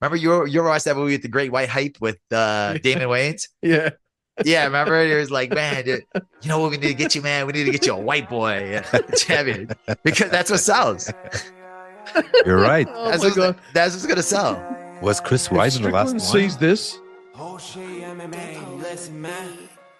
remember you you watched that movie with the Great White Hype with uh, Damon Wayans? Yeah. Yeah, remember it was like, man, dude, you know what we need to get you, man? We need to get you a white boy champion because that's what sells. You're right. Oh That's my what's, god. that's what's gonna sell. Was Chris White in the last Strickland one? sees this.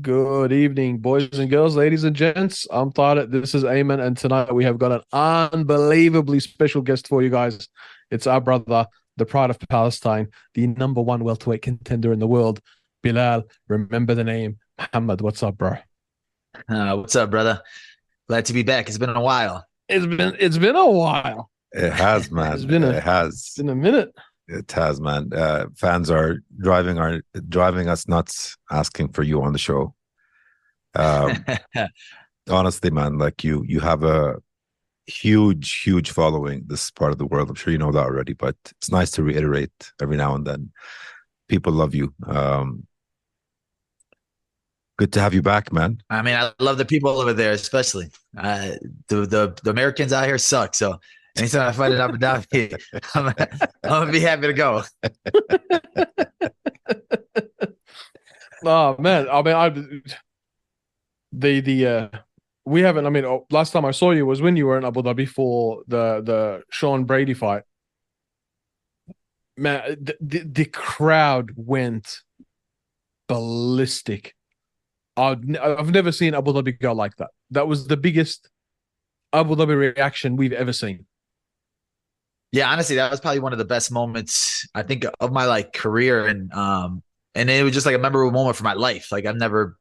Good evening, boys and girls, ladies and gents. I'm Tariq. This is Ayman, and tonight we have got an unbelievably special guest for you guys. It's our brother, the pride of Palestine, the number one welterweight contender in the world, Belal. Remember the name, Muhammad. What's up, bro? Uh, what's up, brother? Glad to be back. It's been a while. It's been it's been a while. It has, man. It's been a- it has. It's been a minute. It has, man. Uh, fans are driving our driving us nuts, asking for you on the show. Um, honestly, man, like you, you have a huge, huge following this part of the world. I'm sure you know that already, but it's nice to reiterate every now and then. People love you. Um, good to have you back, man. I mean, I love the people over there, especially. Uh, the, the the Americans out here suck. So anytime I fight in Abu Dhabi, I'm, I'm gonna be happy to go. Oh man, I mean, I the the uh we haven't. I mean, oh, last time I saw you was when you were in Abu Dhabi for the the Sean Brady fight. Man, the the, crowd went ballistic. I've I've never seen Abu Dhabi go like that. That was the biggest Abu Dhabi reaction we've ever seen. Yeah, honestly, that was probably one of the best moments I think of my like career, and um, and it was just like a memorable moment for my life. Like I've never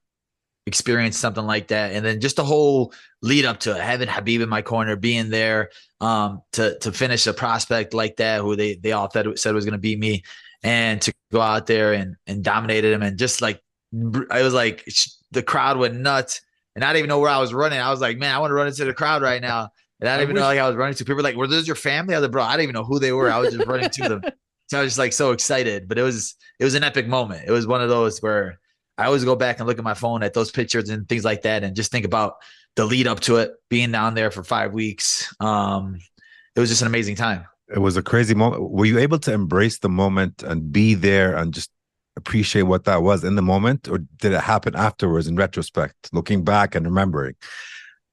experienced something like that, and then just the whole lead up to it, having Khabib in my corner, being there, um, to to finish a prospect like that, who they they all said said was going to beat me, and to go out there and and dominated him, and just like I was like the crowd went nuts, and I didn't even know where I was running. I was like, man, I want to run into the crowd right now. And I I didn't even wish- know like I was running to people like, were those your family? I was like, bro, I didn't even know who they were. I was just running to them. So I was just like so excited. But it was it was an epic moment. It was one of those where I always go back and look at my phone at those pictures and things like that and just think about the lead up to it, being down there for five weeks. Um, it was just an amazing time. It was a crazy moment. Were you able to embrace the moment and be there and just appreciate what that was in the moment, or did it happen afterwards in retrospect, looking back and remembering?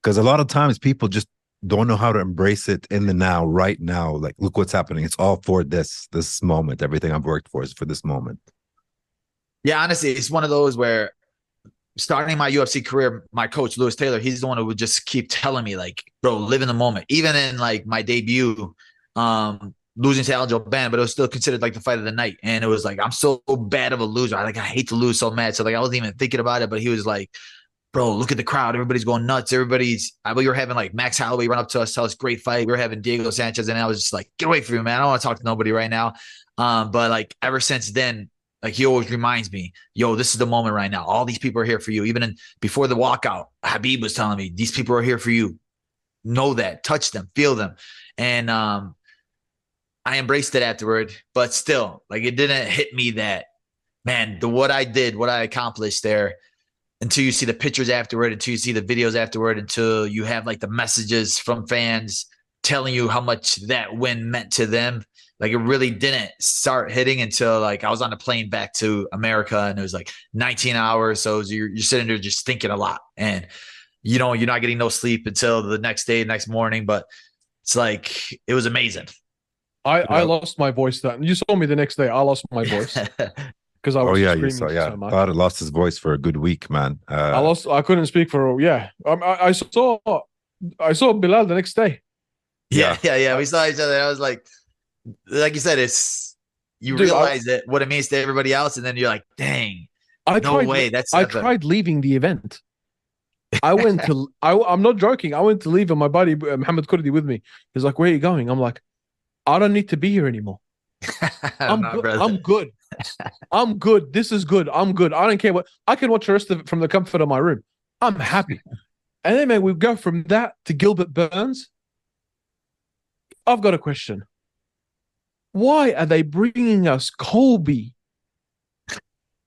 Because a lot of times people just don't know how to embrace it in the now, right now. Like, look what's happening. It's all for this, this moment. Everything I've worked for is for this moment. Yeah, honestly, it's one of those where starting my UFC career, my coach Lewis Taylor, he's the one who would just keep telling me like, bro, live in the moment. Even in like my debut, um, losing to Alan Jouban, but it was still considered like the fight of the night. And it was like, I'm so bad of a loser. I like I hate to lose so mad. So like I wasn't even thinking about it, but he was like, bro, look at the crowd. Everybody's going nuts. Everybody's I we were having like Max Holloway run up to us, tell us great fight. We were having Diego Sanchez, and I was just like, get away from me, man. I don't want to talk to nobody right now. Um, but like ever since then, like he always reminds me, yo, this is the moment right now. All these people are here for you. Even in before the walkout, Khabib was telling me, these people are here for you. Know that, touch them, feel them. And um I embraced it afterward, but still, like it didn't hit me that man, the what I did, what I accomplished there, until you see the pictures afterward, until you see the videos afterward, until you have like the messages from fans telling you how much that win meant to them. Like it really didn't start hitting until like I was on the plane back to America and it was like 19 hours. So was- you're, you're sitting there just thinking a lot and you know, you're not getting no sleep until the next day, next morning. But it's like, it was amazing. I, I lost my voice then. You saw me the next day. I lost my voice because I was Oh yeah, you screaming saw. Yeah, so much. thought it lost his voice for a good week, man. Uh, I lost. I couldn't speak for. Yeah, um, I, I saw. I saw Belal the next day. Yeah, yeah, yeah. We saw each other. I was like, like you said, it's you Dude, I- realize it what it means to everybody else, and then you're like, dang, I no tried, way. That's I epic. tried leaving the event. I went to. I, I'm not joking. I went to leave, and my buddy uh, Muhammad Kurdi with me. He's like, "Where are you going?" I'm like, "I don't need to be here anymore. I'm Nah, good. I'm good. I'm good. This is good. I'm good. I don't care what. I can watch the rest of it from the comfort of my room. I'm happy. And then, man, we go from that to Gilbert Burns. I've got a question. Why are they bringing us Colby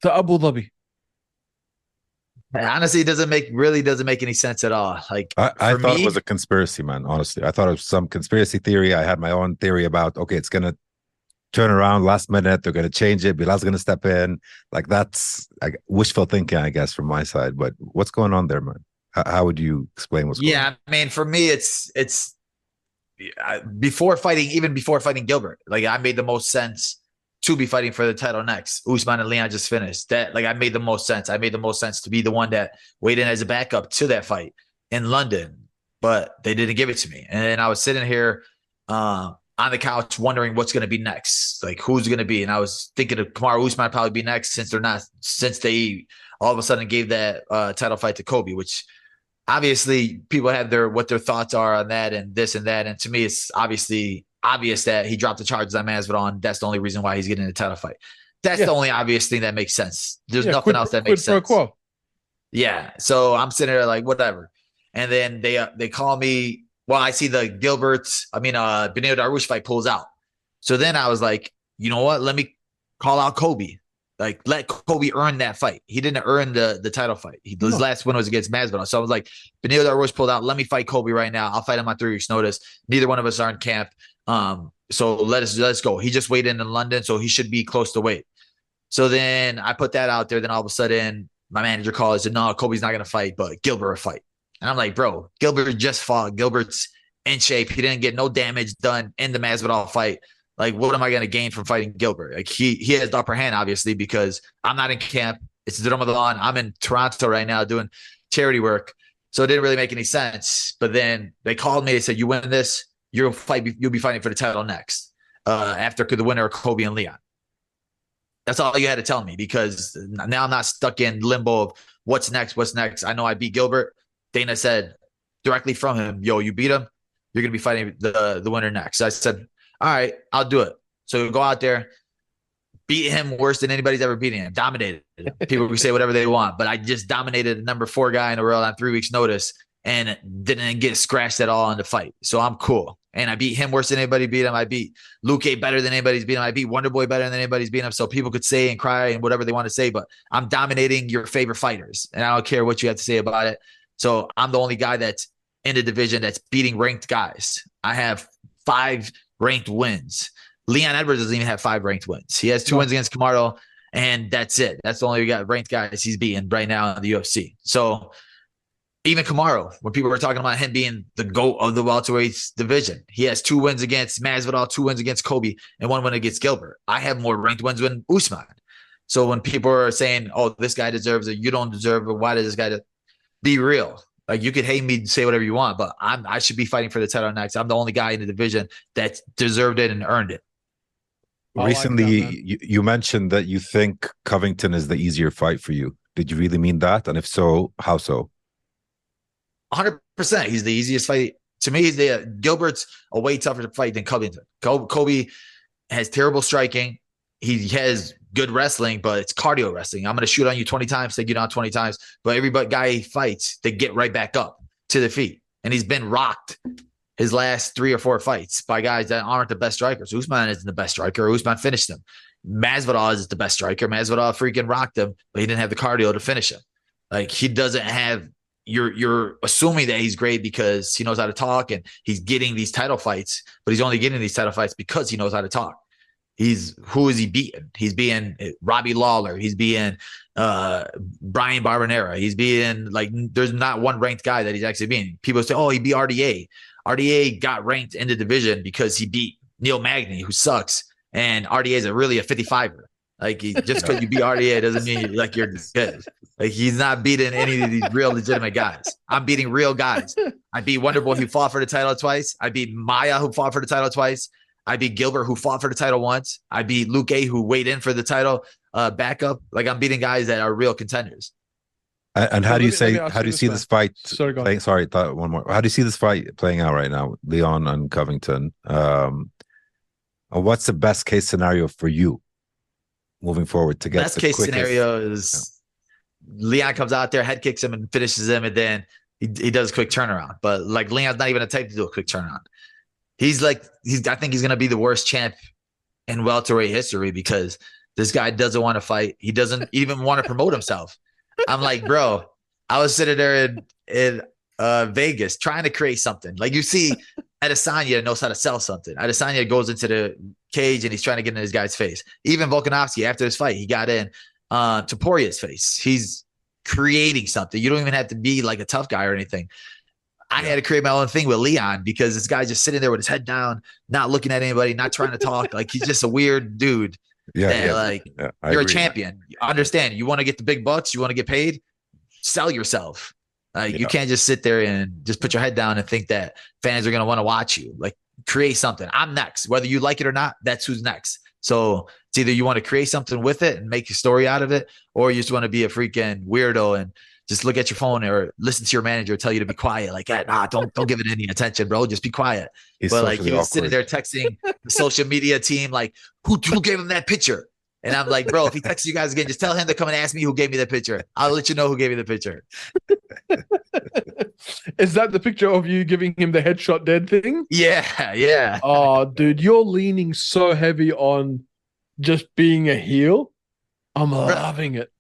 to Abu Dhabi? Honestly, it doesn't make really doesn't make any sense at all. Like I, I thought me- it was a conspiracy, man. Honestly, I thought it was some conspiracy theory. I had my own theory about okay, it's gonna turn around last minute. They're gonna change it. Belal's gonna step in. Like that's like, wishful thinking, I guess, from my side. But what's going on there, man? How, how would you explain what's going on? Yeah, I mean, for me, it's it's I- before fighting, even before fighting Gilbert. Like I made the most sense to be fighting for the title next. Usman and Leon just finished that. Like I made the most sense. I made the most sense to be the one that weighed in as a backup to that fight in London, but they didn't give it to me. And I was sitting here uh, on the couch wondering what's going to be next. Like who's going to be? And I was thinking of Kamaru Usman probably be next since they're not since they all of a sudden gave that uh, title fight to Colby, which obviously people have their what their thoughts are on that and this and that. And to me, it's obviously obvious that he dropped the charges on Masvidal, and that's the only reason why he's getting a title fight. That's Yeah. the only obvious thing that makes sense. There's Yeah, nothing quid- else that makes sense. Yeah. So I'm sitting there like whatever, and then they uh, they call me. Well, I see the Gilberts. I mean, uh, Beneil Dariush fight pulls out. So then I was like, you know what? Let me call out Colby. Like let Colby earn that fight. He didn't earn the the title fight. He, his No. last win was against Masvidal. So I was like, Beneil Dariush pulled out. Let me fight Colby right now. I'll fight him on three weeks' notice. Neither one of us are in camp. Um, so let us let's go. He just weighed in in London, so he should be close to weight. So then I put that out there. Then all of a sudden, my manager calls and said, "No, Colby's not going to fight, but Gilbert will fight." And I'm like, "Bro, Gilbert just fought. Gilbert's in shape. He didn't get no damage done in the Masvidal fight. Like, what am I going to gain from fighting Gilbert? Like, he he has the upper hand, obviously, because I'm not in camp. It's the Ramadan. I'm in Toronto right now doing charity work, so it didn't really make any sense. But then they called me. They said, "You win this, you'll fight. You'll be fighting for the title next uh, after the winner of Colby and Leon." That's all you had to tell me because now I'm not stuck in limbo of what's next, what's next. I know I beat Gilbert. Dana said directly from him, "Yo, you beat him. You're gonna be fighting the the winner next." I said, "All right, I'll do it." So go out there, beat him worse than anybody's ever beaten him. Dominated. People can say whatever they want, but I just dominated the number four guy in the world on three weeks' notice and didn't get scratched at all in the fight. So I'm cool. And I beat him worse than anybody beat him. I beat Luque better than anybody's beat him. I beat Wonder Boy better than anybody's beat him. So people could say and cry and whatever they want to say, but I'm dominating your favorite fighters. And I don't care what you have to say about it. So I'm the only guy that's in the division that's beating ranked guys. I have five ranked wins. Leon Edwards doesn't even have five ranked wins. He has two wins against Kamaru, and that's it. That's the only got ranked guys he's beating right now in the UFC. So even Kamaru, when people were talking about him being the GOAT of the welterweight division, he has two wins against Masvidal, two wins against Colby, and one win against Gilbert. I have more ranked wins than Usman. So when people are saying, "Oh, this guy deserves it," you don't deserve it. Why does this guy? de-" Be real. Like you could hate me, and say whatever you want, but I'm I should be fighting for the title next. I'm the only guy in the division that deserved it and earned it. I like Recently, that, you, you mentioned that you think Covington is the easier fight for you. Did you really mean that? And if so, how so? 100. percent He's the easiest fight to me. He's the Gilbert's a way tougher fight than Covington. Colby, Colby has terrible striking. He has good wrestling, but it's cardio wrestling. I'm going to shoot on you 20 times, take you down 20 times. But every guy he fights, they get right back up to the feet. And he's been rocked his last three or four fights by guys that aren't the best strikers. Usman isn't the best striker. Usman finished him. Masvidal is the best striker. Masvidal freaking rocked him, but he didn't have the cardio to finish him. Like he doesn't have. You're you're assuming that he's great because he knows how to talk and he's getting these title fights, but he's only getting these title fights because he knows how to talk. He's who is he beating? He's being Robbie Lawler. He's being uh Bryan Barberena. He's being like there's not one ranked guy that he's actually beating. People say, oh, he beat RDA. RDA got ranked in the division because he beat Neil Magny, who sucks. And RDA is a really a 55er. Like he, just because you beat RDA doesn't mean you, like you're good. Like he's not beating any of these real legitimate guys. I'm beating real guys. I beat Wonderboy who fought for the title twice. I beat Maia who fought for the title twice. I beat Gilbert who fought for the title once. I beat Luque who weighed in for the title uh, backup. Like I'm beating guys that are real contenders. And, and So how do you me- say? How do you see man. this fight? Sorry, go playing, sorry, thought one more. How do you see this fight playing out right now, Leon and Covington? Um, what's the best case scenario for you moving forward to get Best the case quickest- scenario is Leon comes out there, head kicks him, and finishes him, and then he, he does a quick turnaround. But like Leon's not even a type to do a quick turnaround. He's like he's. I think he's gonna be the worst champ in welterweight history because this guy doesn't want to fight. He doesn't even want to promote himself. I'm like, bro, I was sitting there in in uh, Vegas trying to create something. Like you see, Adesanya knows how to sell something. Adesanya goes into the cage and he's trying to get in this guy's face. Even Volkanovski, after this fight, he got in uh, to Poirier's face. He's creating something. You don't even have to be like a tough guy or anything. I had to create my own thing with Leon because this guy's just sitting there with his head down, not looking at anybody, not trying to talk. like he's just a weird dude. Yeah, that, yeah, like yeah, you're a agree. champion. Understand? You want to get the big bucks. You want to get paid. Sell yourself. Like you can't just sit there and just put your head down and think that fans are gonna want to watch you. Like create something. I'm next, whether you like it or not. That's who's next. So it's either you want to create something with it and make a story out of it, or you just want to be a freaking weirdo and just look at your phone or listen to your manager tell you to be quiet. Like, ah, nah, don't don't give it any attention, bro. Just be quiet. He's but like socially he was sitting there texting the social media team, like, who who gave him that picture? And I'm like, bro, if he texts you guys again, just tell him to come and ask me who gave me the picture. I'll let you know who gave me the picture. Is that the picture of you giving him the headshot dead thing? Yeah, yeah. Oh, dude, you're leaning so heavy on just being a heel. I'm loving it.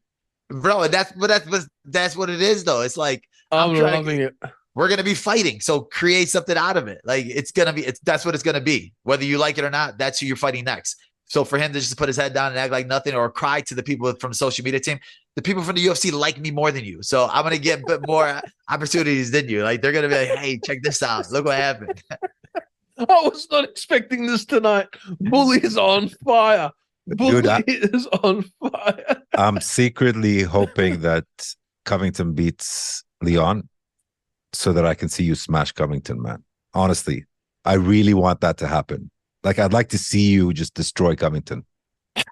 Bro, that's but that's but that's what it is though. It's like I'm, I'm trying to loving it. we're gonna be fighting. So create something out of it. Like it's gonna be it's that's what it's gonna be. Whether you like it or not, that's who you're fighting next. So for him to just put his head down and act like nothing or cry to the people from the social media team, the people from the UFC like me more than you. So I'm gonna get bit more opportunities than you. Like they're gonna be like, hey, check this out. Look what happened. I was not expecting this tonight. Bully is on fire. Bully Dude, I- is on fire. I'm secretly hoping that Covington beats Leon so that I can see you smash Covington, man. Honestly, I really want that to happen. Like, I'd like to see you just destroy Covington.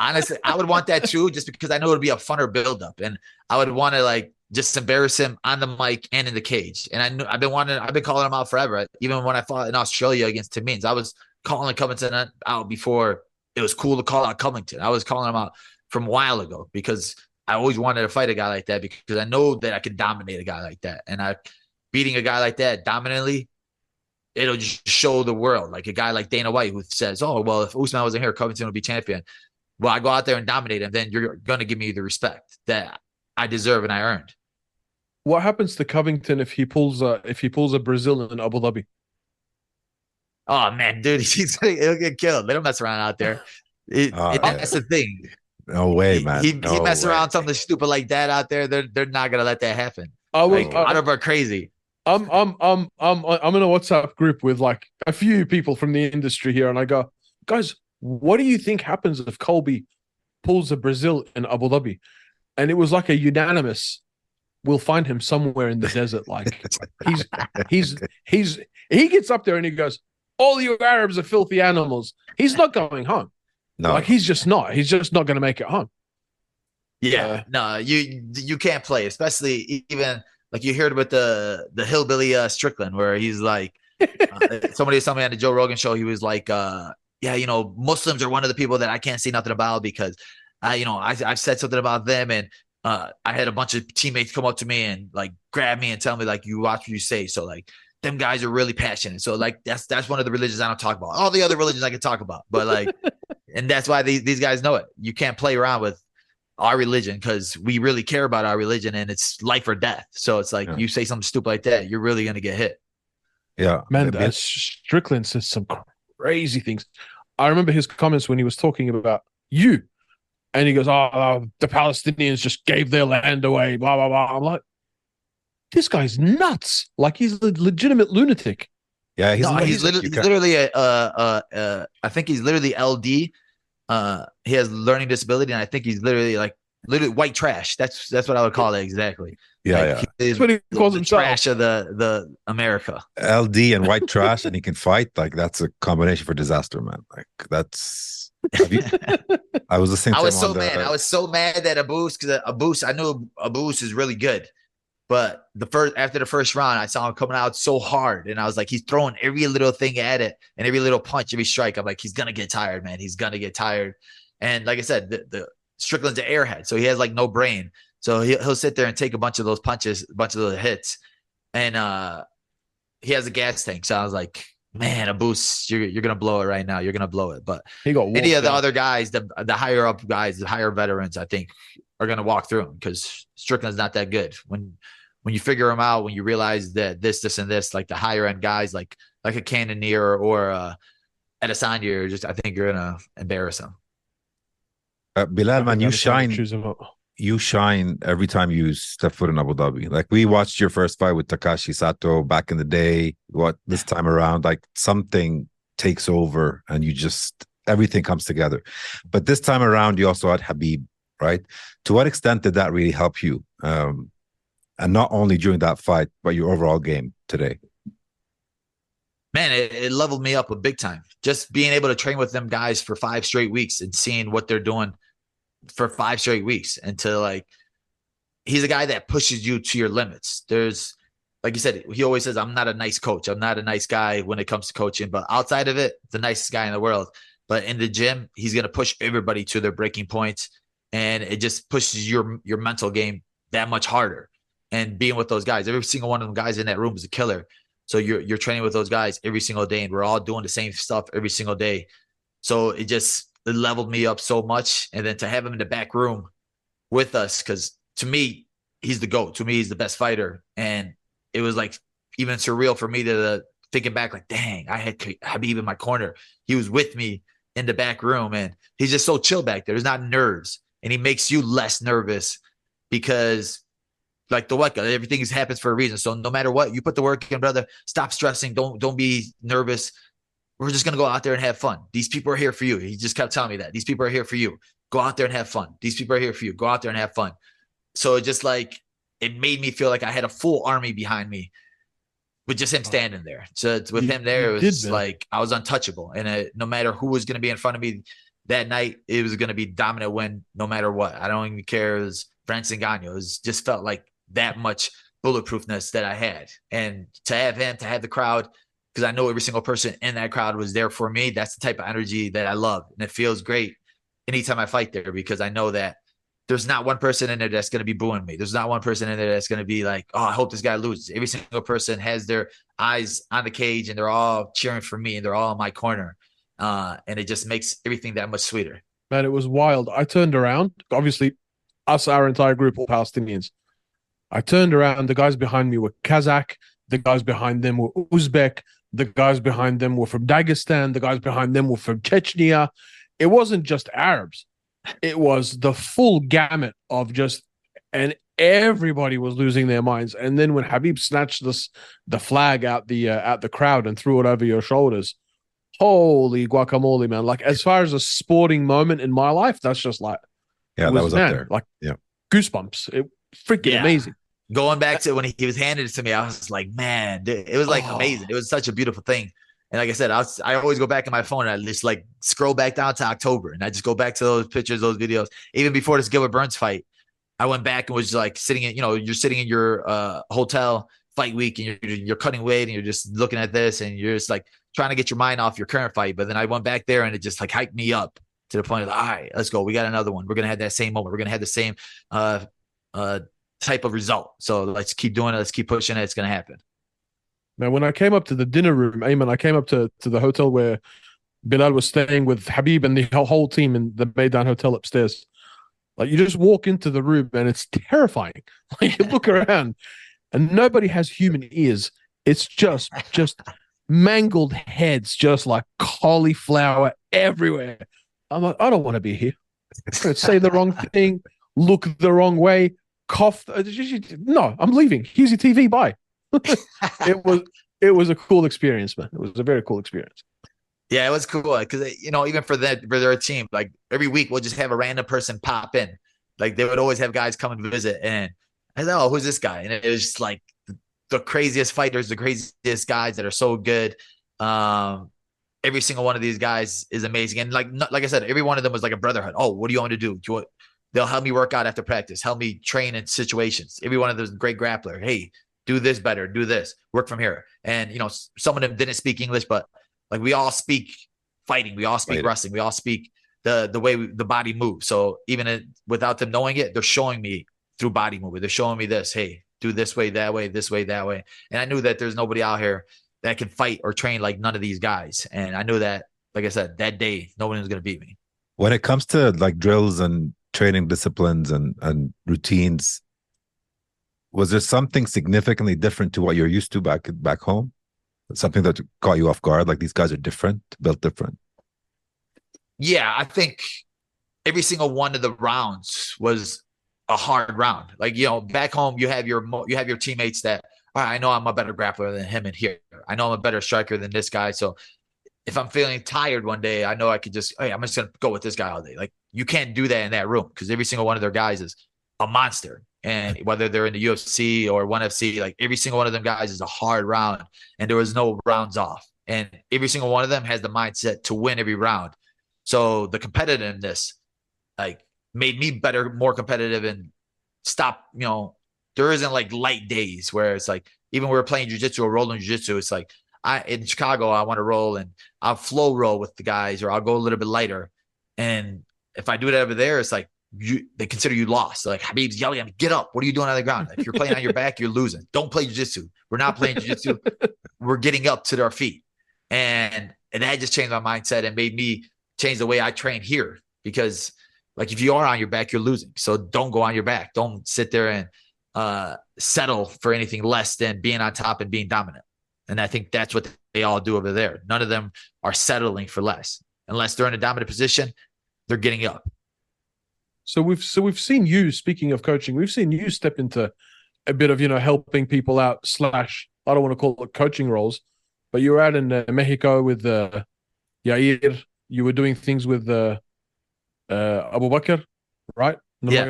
Honestly, I would want that too, just because I know it'd be a funner buildup, and I would want to like just embarrass him on the mic and in the cage. And I knew I've been wanting, I've been calling him out forever. Even when I fought in Australia against Tim Means, I was calling Covington out before it was cool to call out Covington. I was calling him out from a while ago because I always wanted to fight a guy like that because I know that I could dominate a guy like that, and I beating a guy like that dominantly. It'll just show the world, like a guy like Dana White, who says, "Oh, well, if Usman wasn't here, Covington would be champion." well, I go out there and dominate him, then you're going to give me the respect that I deserve and I earned. What happens to Covington if he pulls a if he pulls a Brazil in Abu Dhabi? Oh man, dude, he's gonna he'll get killed. They don't mess around out there. It, Oh, it- that's the thing. No way, man. He, no he mess way. around something stupid like that out there. They're they're not gonna let that happen. I was Like, I, out of our crazy. I'm I'm I'm I'm I'm in a WhatsApp group with like a few people from the industry here, and I go, guys, what do you think happens if Colby pulls a Brazil in Abu Dhabi? And it was like a unanimous. We'll find him somewhere in the desert. Like he's he's he's he gets up there and he goes, "All you Arabs are filthy animals." He's not going home. no, Like he's just not. He's just not going to make it home. Yeah, Uh, no, you you can't play, especially even like you heard about the the hillbilly uh, Strickland, where he's like, uh, somebody told me on the Joe Rogan show, he was like, uh, yeah, you know, Muslims are one of the people that I can't say nothing about because I, you know, I I've said something about them and. Uh, I had a bunch of teammates come up to me and like grab me and tell me like you watch what you say. So like them guys are really passionate. So like that's that's one of the religions I don't talk about. All the other religions I can talk about, but like, and that's why these these guys know it. You can't play around with our religion because we really care about our religion and it's life or death. So it's like Yeah. you say something stupid like that, you're really gonna get hit. yeah, Man, Maybe- uh, Strickland says some crazy things. I remember his comments when he was talking about you, and he goes, "Oh, uh, the Palestinians just gave their land away." Blah blah blah. I'm like, this guy's nuts. Like he's a legitimate lunatic. yeah. He's, no, not- he's, literally, he's literally a, uh, uh, uh, I think he's literally LD. Uh, he has learning disability, and I think he's literally like literally white trash. That's that's what I would call it exactly. yeah, Like, yeah. he That's what he calls the himself. trash of the the America. LD and white trash, and he can fight. Like that's a combination for disaster, man. Like that's. you- I was the same. I was so on the- mad. I was so mad that Abus because Abus, I knew Abus is really good, but the first after the first round, I saw him coming out so hard, and I was like, he's throwing every little thing at it and every little punch, every strike. I'm like, he's gonna get tired, man. He's gonna get tired. And like I said, the, the Strickland's an airhead, so he has like no brain. So he'll, he'll sit there and take a bunch of those punches, a bunch of those hits, and uh, he has a gas tank. So I was like, man, Abus, you're you're gonna blow it right now. You're gonna blow it. But He got any of the other guys, the the higher up guys, the higher veterans, I think are gonna walk through him because Strickland's not that good. When when you figure him out, when you realize that this, this, and this, like the higher end guys, like like a Cannonier or a Adesanya, you're just I think you're gonna embarrass him. Uh, Belal, man, you Never tried to shine. choose him up. You shine every time you step foot in Abu Dhabi. Like we watched your first fight with Takashi Sato back in the day. What this time around, like something takes over, and you just everything comes together. But this time around, you also had Khabib, right? To what extent did that really help you? Um, and not only during that fight, but your overall game today. man, it, it leveled me up a big time. Just being able to train with them guys for five straight weeks and seeing what they're doing for five straight weeks and to like he's a guy that pushes you to your limits. There's like you said, he always says, I'm not a nice coach. I'm not a nice guy when it comes to coaching, but outside of it, the nicest guy in the world. But in the gym, he's gonna push everybody to their breaking points. And it just pushes your your mental game that much harder. And being with those guys, every single one of them guys in that room is a killer. So you're you're training with those guys every single day, and we're all doing the same stuff every single day. So it just it leveled me up so much. And then to have him in the back room with us, because to me, he's the GOAT. To me, he's the best fighter. And it was like even surreal for me to uh, thinking back, like, dang, I had Khabib in my corner. He was with me in the back room, and he's just so chill back there. There's not nerves, and he makes you less nervous because like the what everything is happens for a reason. So no matter what, you put the work in, brother. Stop stressing. Don't don't be nervous. We're just gonna go out there and have fun. These people are here for you. He just kept telling me that. These people are here for you. Go out there and have fun. These people are here for you. Go out there and have fun. So it just like it made me feel like I had a full army behind me with just him standing there. So it's- with You- him there, it was like I was untouchable. And no matter who was gonna be in front of me that night, it was gonna be dominant win no matter what. I don't even care. It was Francis Ngannou. It was, just felt like that much bulletproofness that I had. And to have him, to have the crowd, because I know every single person in that crowd was there for me. That's the type of energy that I love. And it feels great anytime I fight there because I know that there's not one person in there that's going to be booing me. There's not one person in there that's going to be like, oh, I hope this guy loses. Every single person has their eyes on the cage and they're all cheering for me and they're all in my corner. Uh, and it just makes everything that much sweeter. Man, it was wild. I turned around. Obviously, us, our entire group, all Palestinians. I turned around. The guys behind me were Kazakh. The guys behind them were Uzbek. The guys behind them were from Dagestan. The guys behind them were from Chechnya. It wasn't just Arabs. It was the full gamut of just, and everybody was losing their minds. And then when Khabib snatched this the flag out the uh, out the crowd and threw it over your shoulders, holy guacamole, man! Like as far as a sporting moment in my life, that's just like Yeah, it that was man, up there. Like Yeah. goosebumps. It freaking Yeah. amazing. Going back to when he was handed it to me, I was like, man, dude, it was like Oh. amazing. It was such a beautiful thing. And like I said, I was, I always go back in my phone and I just like scroll back down to October and I just go back to those pictures, those videos. Even before this Gilbert Burns fight, I went back and was like sitting in, you know, you're sitting in your uh, hotel fight week and you're, you're cutting weight and you're just looking at this and you're just like trying to get your mind off your current fight. But then I went back there and it just like hyped me up to the point of, all right, let's go. We got another one. We're going to have that same moment. We're going to have the same uh, uh, type of result. So let's keep doing it. Let's keep pushing it. It's going to happen. Now, when I came up to the dinner room, Ayman, I came up to, to the hotel where Belal was staying with Khabib and the whole, team in the Maidan Hotel upstairs. Like you just walk into the room and it's terrifying. Like you look around and nobody has human ears. It's just just mangled heads, just like cauliflower everywhere. I'm like, I don't want to be here. Say the wrong thing, look the wrong way, cough. No, I'm leaving. Here's your TV. Bye. it was it was a cool experience, man. It was a very cool experience. Yeah, it was cool because you know even for that for their team, like every week we'll just have a random person pop in. Like they would always have guys come and visit, and I said, "Oh, who's this guy?" And it was just like the craziest fighters, the craziest guys that are so good. Um, every single one of these guys is amazing, and like like I said, every one of them was like a brotherhood. Oh, what do you want to do? Do you want? They'll help me work out after practice, help me train in situations. Every one of those great grappler. Hey, do this better, do this, work from here. And you know, some of them didn't speak English, but like we all speak fighting, we all speak Fighting. wrestling, we all speak the the way we, the body moves. So even it, without them knowing it, they're showing me through body movement. They're showing me this. Hey, do this way, that way, this way, that way. And I knew that there's nobody out here that can fight or train like none of these guys. And I knew that, like I said, that day, no one was going to beat me. When it comes to like drills and training disciplines and and routines, was there something significantly different to what you're used to back back home? Something that caught you off guard? Like these guys are different, built different. Yeah, I think every single one of the rounds was a hard round. Like you know, back home you have your you have your teammates that all right, I know I'm a better grappler than him in here. I know I'm a better striker than this guy. So if I'm feeling tired one day, I know I could just hey, I'm just gonna go with this guy all day. Like you can't do that in that room because every single one of their guys is a monster. And whether they're in the UFC or ONE FC, like every single one of them guys is a hard round, and there was no rounds off. And every single one of them has the mindset to win every round. So the competitiveness, like, made me better, more competitive, and stop. You know, there isn't like light days where it's like even we are playing jujitsu or rolling jujitsu, it's like I in Chicago I want to roll and I'll flow roll with the guys or I'll go a little bit lighter. And if I do it over there, it's like you they consider you lost. Like Khabib's yelling at me, get up. What are you doing on the ground? If you're playing on your back, you're losing. Don't play jiu-jitsu. We're not playing jiu-jitsu. We're getting up to their feet. And and that just changed my mindset and made me change the way I train here. Because like if you are on your back, you're losing. So don't go on your back. Don't sit there and uh, settle for anything less than being on top and being dominant. And I think that's what they all do over there. None of them are settling for less. Unless they're in a dominant position, they're getting up. So we've so we've seen you. Speaking of coaching, we've seen you step into a bit of you know helping people out. Slash, I don't want to call it coaching roles, but you were out in uh, Mexico with uh, Yair. You were doing things with uh, uh, Abu Bakr, right? Yeah.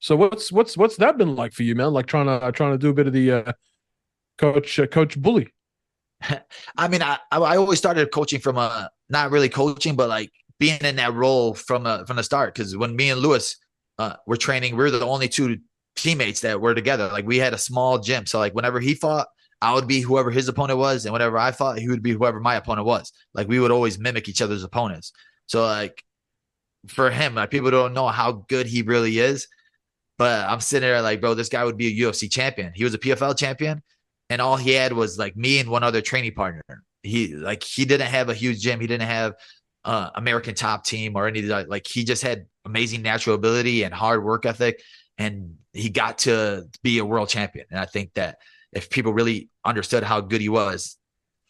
So what's what's what's that been like for you, man? Like trying to trying to do a bit of the uh, coach uh, coach bully. I mean, I I always started coaching from a not really coaching, but like being in that role from a, from the start. Because when me and Lewis uh, were training, we were the only two teammates that were together. Like we had a small gym, so like whenever he fought, I would be whoever his opponent was, and whenever I fought, he would be whoever my opponent was. Like we would always mimic each other's opponents. So like for him, like people don't know how good he really is. But I'm sitting there like, bro, this guy would be a UFC champion. He was a PFL champion, and all he had was like me and one other training partner. He like he didn't have a huge gym. He didn't have uh, American top team or any. Like he just had amazing natural ability and hard work ethic, and he got to be a world champion. And I think that if people really understood how good he was,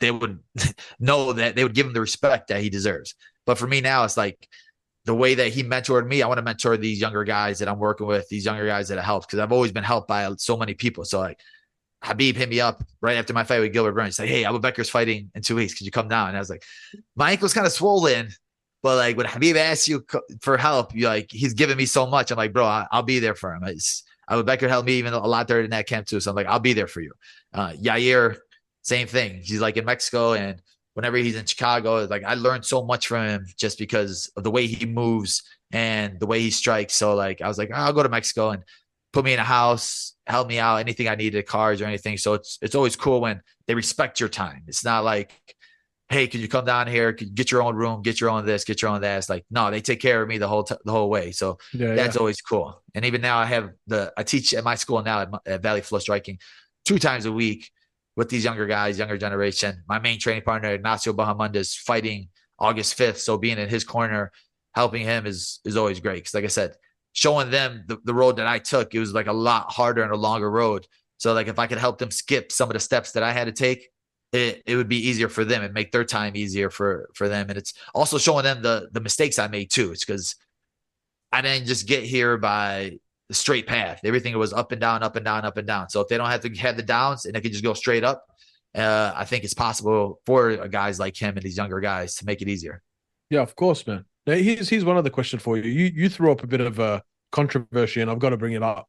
they would know that they would give him the respect that he deserves. But for me now, it's like the way that he mentored me, I want to mentor these younger guys that I'm working with, these younger guys that I helped because I've always been helped by so many people. So like Khabib hit me up right after my fight with Gilbert Burns. Say, hey, Abu Bakr's fighting in two weeks. Could you come down? And I was like, my ankle's kind of swollen, but like when Khabib asks you for help, you like he's giving me so much. I'm like, bro, I, will be there for him. It's, Abu Bakr helped me even a lot there in that camp too. So I'm like, I'll be there for you. Uh, Yair, same thing. He's like in Mexico, and whenever he's in Chicago, like I learned so much from him just because of the way he moves and the way he strikes. So like I was like, oh, I'll go to Mexico and put me in a house, help me out, anything I needed, cars or anything. So it's it's always cool when they respect your time. It's not like, hey, can you come down here? Could you get your own room, get your own this, get your own that. It's like, no, they take care of me the whole t- the whole way. So yeah, that's yeah. always cool. And even now I have the I teach at my school now at, at Valle Flow Striking two times a week with these younger guys, younger generation. My main training partner, Ignacio Bahamondes, fighting August 5th. So being in his corner, helping him is is always great. Because like I said, showing them the, the road that I took, it was like a lot harder and a longer road. So like if I could help them skip some of the steps that I had to take, it, it would be easier for them and make their time easier for for them. And it's also showing them the the mistakes I made too. It's because I didn't just get here by the straight path. Everything was up and down, up and down, up and down. So if they don't have to have the downs and they can just go straight up, uh, I think it's possible for guys like him and these younger guys to make it easier. Yeah, of course, man. Now, here's here's one other question for you. You you threw up a bit of a controversy, and I've got to bring it up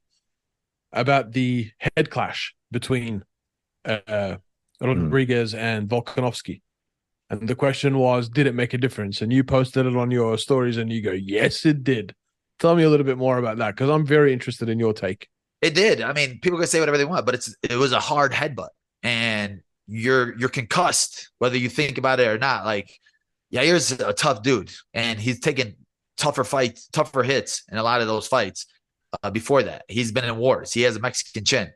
about the head clash between uh, Rodriguez mm. and Volkanovski. And the question was, did it make a difference? And you posted it on your stories, and you go, yes, it did. Tell me a little bit more about that because I'm very interested in your take. It did. I mean, people can say whatever they want, but it's it was a hard headbutt, and you're you're concussed whether you think about it or not. Like, Yair's a tough dude, and he's taken tougher fights, tougher hits in a lot of those fights. uh, before that. He's been in wars. He has a Mexican chin,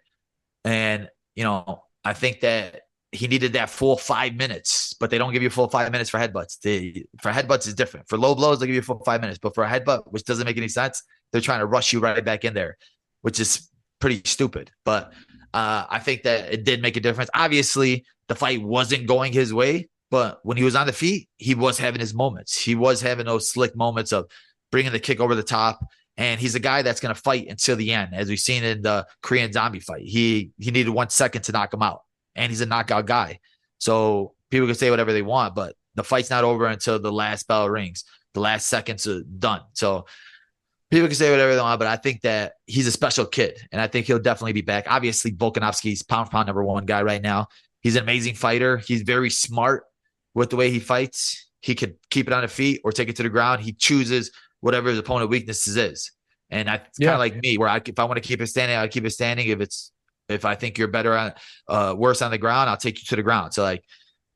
and you know I think that he needed that full five minutes, but they don't give you full five minutes for headbutts. They, for headbutts is different. For low blows, they give you full five minutes, but for a headbutt, which doesn't make any sense, they're trying to rush you right back in there, which is pretty stupid. But uh, I think that it did make a difference. Obviously, the fight wasn't going his way, but when he was on the feet, he was having his moments. He was having those slick moments of bringing the kick over the top. And he's a guy that's going to fight until the end, as we've seen in the Korean Zombie fight. He he needed one second to knock him out, and he's a knockout guy. So people can say whatever they want, but the fight's not over until the last bell rings. The last seconds are done. So people can say whatever they want, but I think that he's a special kid, and I think he'll definitely be back. Obviously, Volkanovski's pound for pound number one guy right now. He's an amazing fighter. He's very smart with the way he fights. He could keep it on the feet or take it to the ground. He chooses whatever his opponent weaknesses is. And I Yeah. kind of like me, where I, if I want to keep it standing, I'll keep it standing. If it's if I think you're better on uh worse on the ground, I'll take you to the ground. So like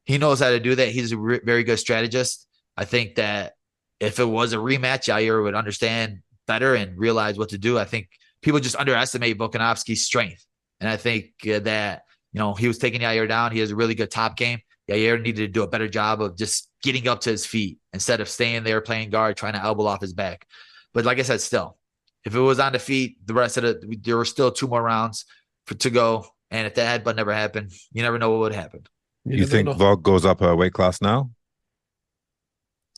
he knows how to do that. He's a re- very good strategist. I think that if it was a rematch, Yair would understand better and realize what to do. I think people just underestimate Volkanovski's strength, and I think uh, that you know he was taking Yair down. He has a really good top game. Yair needed to do a better job of just getting up to his feet instead of staying there playing guard, trying to elbow off his back. But like I said, still, if it was on the feet, the rest of the there were still two more rounds for to go. And if that headbutt never happened, you never know what would happen. You, never think know. Volk goes up a weight class now?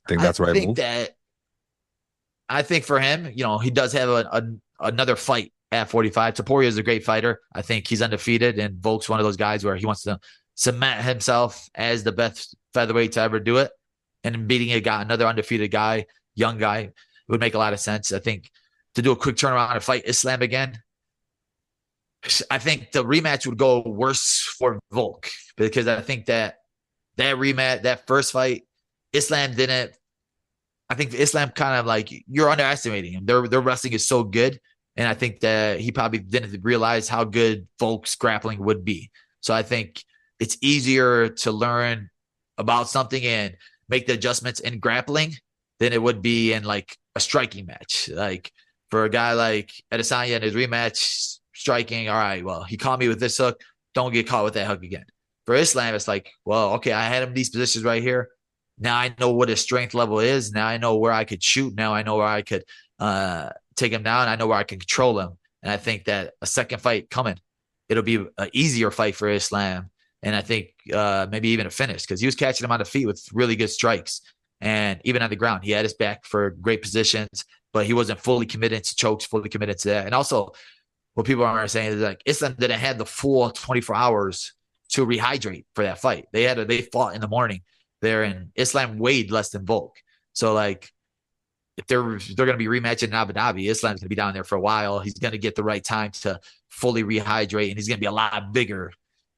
Think that's I right think move? that I think for him, you know, he does have a, a another fight at 45. Topuria is a great fighter. I think he's undefeated, and Volk's one of those guys where he wants to cement himself as the best featherweight to ever do it. And beating a guy, another undefeated guy, young guy, would make a lot of sense. I think to do a quick turnaround and fight Islam again. I think the rematch would go worse for Volk because I think that that rematch, that first fight, Islam didn't. I think Islam kind of like you're underestimating him. Their their wrestling is so good, and I think that he probably didn't realize how good Volk's grappling would be. So I think it's easier to learn about something and make the adjustments in grappling than it would be in like a striking match. Like for a guy like Adesanya in his rematch striking, all right, well, he caught me with this hook. Don't get caught with that hook again. For Islam, it's like, well, okay, I had him in these positions right here. Now I know what his strength level is. Now I know where I could shoot. Now I know where I could uh, take him down. I know where I can control him. And I think that a second fight coming, it'll be an easier fight for Islam. And I think uh, maybe even a finish because he was catching him on the feet with really good strikes. And even on the ground, he had his back for great positions, but he wasn't fully committed to chokes, fully committed to that. And also, what people are saying is like Islam didn't have the full 24 hours to rehydrate for that fight. They had a, they fought in the morning there, and Islam weighed less than Volk. So like, if they're if they're going to be rematching in Abu Dhabi, Islam's going to be down there for a while. He's going to get the right time to fully rehydrate, and he's going to be a lot bigger.